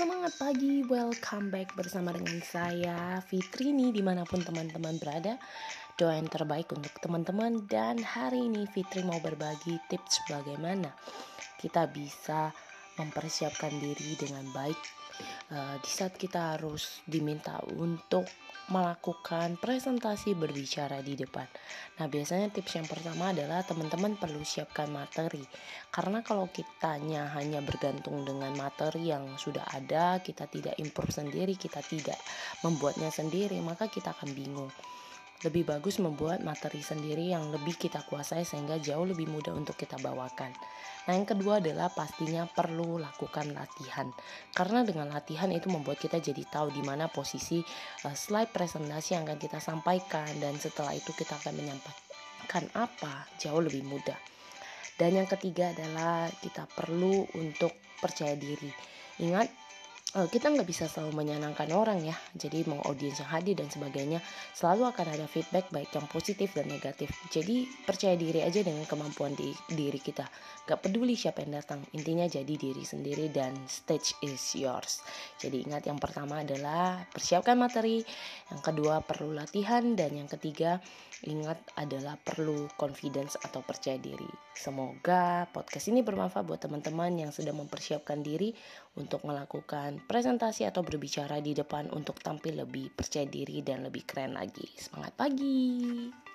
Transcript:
Semangat pagi, welcome back bersama dengan saya Fitri nih di mana pun teman-teman berada. Doa yang terbaik untuk teman-teman dan hari ini Fitri mau berbagi tips bagaimana kita bisa mempersiapkan diri dengan baik uh, di saat kita harus diminta untuk melakukan presentasi berbicara di depan. Nah, biasanya tips yang pertama adalah teman-teman perlu siapkan materi. Karena kalau kitanya hanya bergantung dengan materi yang sudah ada, kita tidak improve sendiri, kita tidak membuatnya sendiri, maka kita akan bingung. Lebih bagus membuat materi sendiri yang lebih kita kuasai sehingga jauh lebih mudah untuk kita bawakan. Nah, yang kedua adalah pastinya perlu lakukan latihan. Karena dengan latihan itu membuat kita jadi tahu di mana posisi uh, slide presentasi yang akan kita sampaikan dan setelah itu kita akan menyampaikan apa jauh lebih mudah. Dan yang ketiga adalah kita perlu untuk percaya diri. Ingat kita nggak bisa selalu menyenangkan orang ya. Jadi mau audiens yang hadir dan sebagainya selalu akan ada feedback baik yang positif dan negatif. Jadi percaya diri aja dengan kemampuan di diri kita. Gak peduli siapa yang datang. Intinya jadi diri sendiri dan stage is yours. Jadi ingat yang pertama adalah persiapkan materi. Yang kedua perlu latihan. Dan yang ketiga ingat adalah perlu confidence atau percaya diri. Semoga podcast ini bermanfaat buat teman-teman yang sedang mempersiapkan diri untuk presentasi atau berbicara di depan untuk tampil lebih percaya diri dan lebih keren lagi. Semangat pagi!